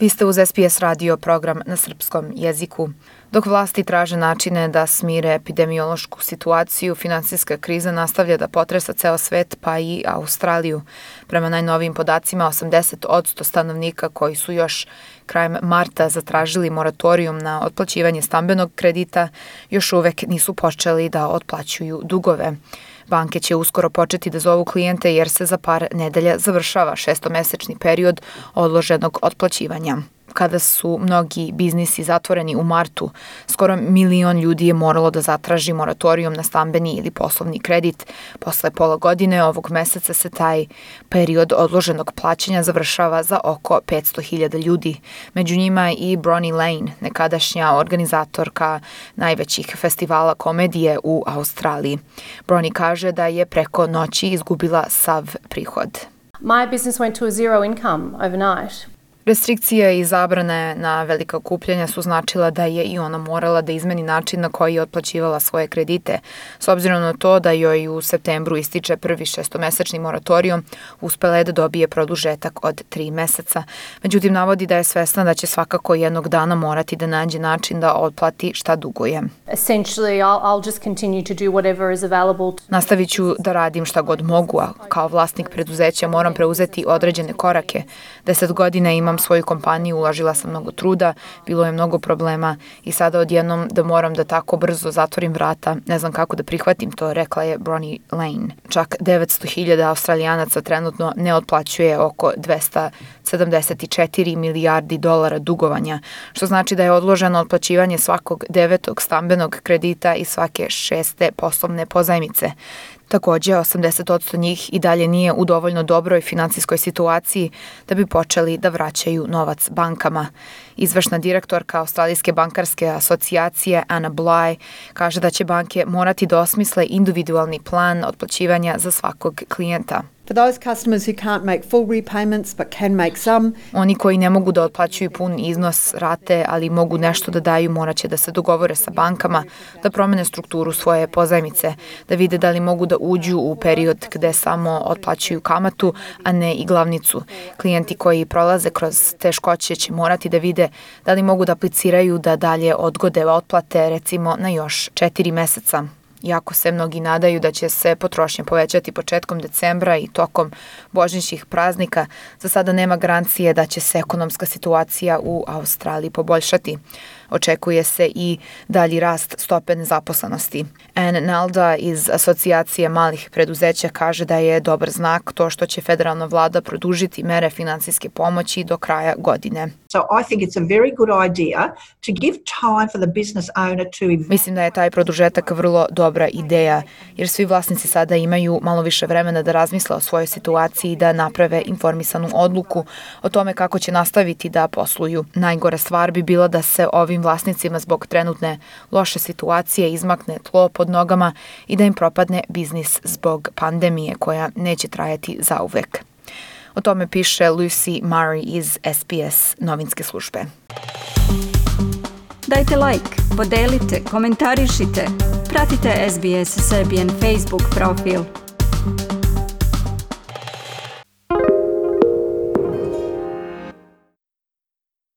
Vi ste uz SBS radio program na srpskom jeziku. Dok vlasti traže načine da smire epidemiološku situaciju, finansijska kriza nastavlja da potresa ceo svet pa i Australiju. Prema najnovijim podacima, 80 od stanovnika koji su još krajem marta zatražili moratorijum na otplaćivanje stambenog kredita još uvek nisu počeli da otplaćuju dugove. Banke će uskoro početi da zovu klijente jer se za par nedelja završava šestomesečni period odloženog otplaćivanja kada su mnogi biznisi zatvoreni u martu, skoro milion ljudi je moralo da zatraži moratorijum na stambeni ili poslovni kredit. Posle pola godine ovog meseca se taj period odloženog plaćanja završava za oko 500.000 ljudi. Među njima i Bronnie Lane, nekadašnja organizatorka najvećih festivala komedije u Australiji. Bronnie kaže da je preko noći izgubila sav prihod. My business went to a zero income overnight. Restrikcije i zabrane na velika okupljanja su značila da je i ona morala da izmeni način na koji je otplaćivala svoje kredite. S obzirom na to da joj u septembru ističe prvi šestomesečni moratorijum, uspela je da dobije produžetak od tri meseca. Međutim, navodi da je svesna da će svakako jednog dana morati da nađe način da otplati šta duguje. Nastavit ću da radim šta god mogu, a kao vlasnik preduzeća moram preuzeti određene korake. Deset godina imam svoju kompaniju, uložila sam mnogo truda, bilo je mnogo problema i sada odjednom da moram da tako brzo zatvorim vrata, ne znam kako da prihvatim to, rekla je Bronnie Lane. Čak 900.000 australijanaca trenutno ne otplaćuje oko 274 milijardi dolara dugovanja, što znači da je odloženo otplaćivanje svakog devetog stambenog kredita i svake šeste poslovne pozajmice. Takođe, 80% njih i dalje nije u dovoljno dobroj finansijskoj situaciji da bi počeli da vraćaju novac bankama. Izvršna direktorka Australijske bankarske asocijacije Anna Bly kaže da će banke morati da osmisle individualni plan otplaćivanja za svakog klijenta. For those customers who can't make full repayments but can make some, Oni koji ne mogu da otplaćuju pun iznos rate, ali mogu nešto da daju, moraće da se dogovore sa bankama, da promene strukturu svoje pozajmice, da vide da li mogu da uđu u period gde samo otplaćuju kamatu, a ne i glavnicu. Klijenti koji prolaze kroz teškoće će morati da vide da li mogu da apliciraju da dalje odgode otplate, recimo na još četiri meseca. Iako se mnogi nadaju da će se potrošnja povećati početkom decembra i tokom božnićih praznika, za sada nema garancije da će se ekonomska situacija u Australiji poboljšati. Očekuje se i dalji rast stope nezaposlenosti. Anne Nalda iz Asocijacije malih preduzeća kaže da je dobar znak to što će federalna vlada produžiti mere finansijske pomoći do kraja godine. So I think it's a very good idea to give time for the business owner to Mislim da je taj produžetak vrlo dobra ideja, jer svi vlasnici sada imaju malo više vremena da razmisle o svojoj situaciji i da naprave informisanu odluku o tome kako će nastaviti da posluju. Najgora stvar bi bila da se ovim vlasnicima zbog trenutne loše situacije izmakne tlo pod nogama i da im propadne biznis zbog pandemije koja neće trajati zauvek. O tome piše Lucy Murray iz SBS novinske službe. Dajte like, podelite, komentarišite. Pratite SBS Serbian Facebook profil.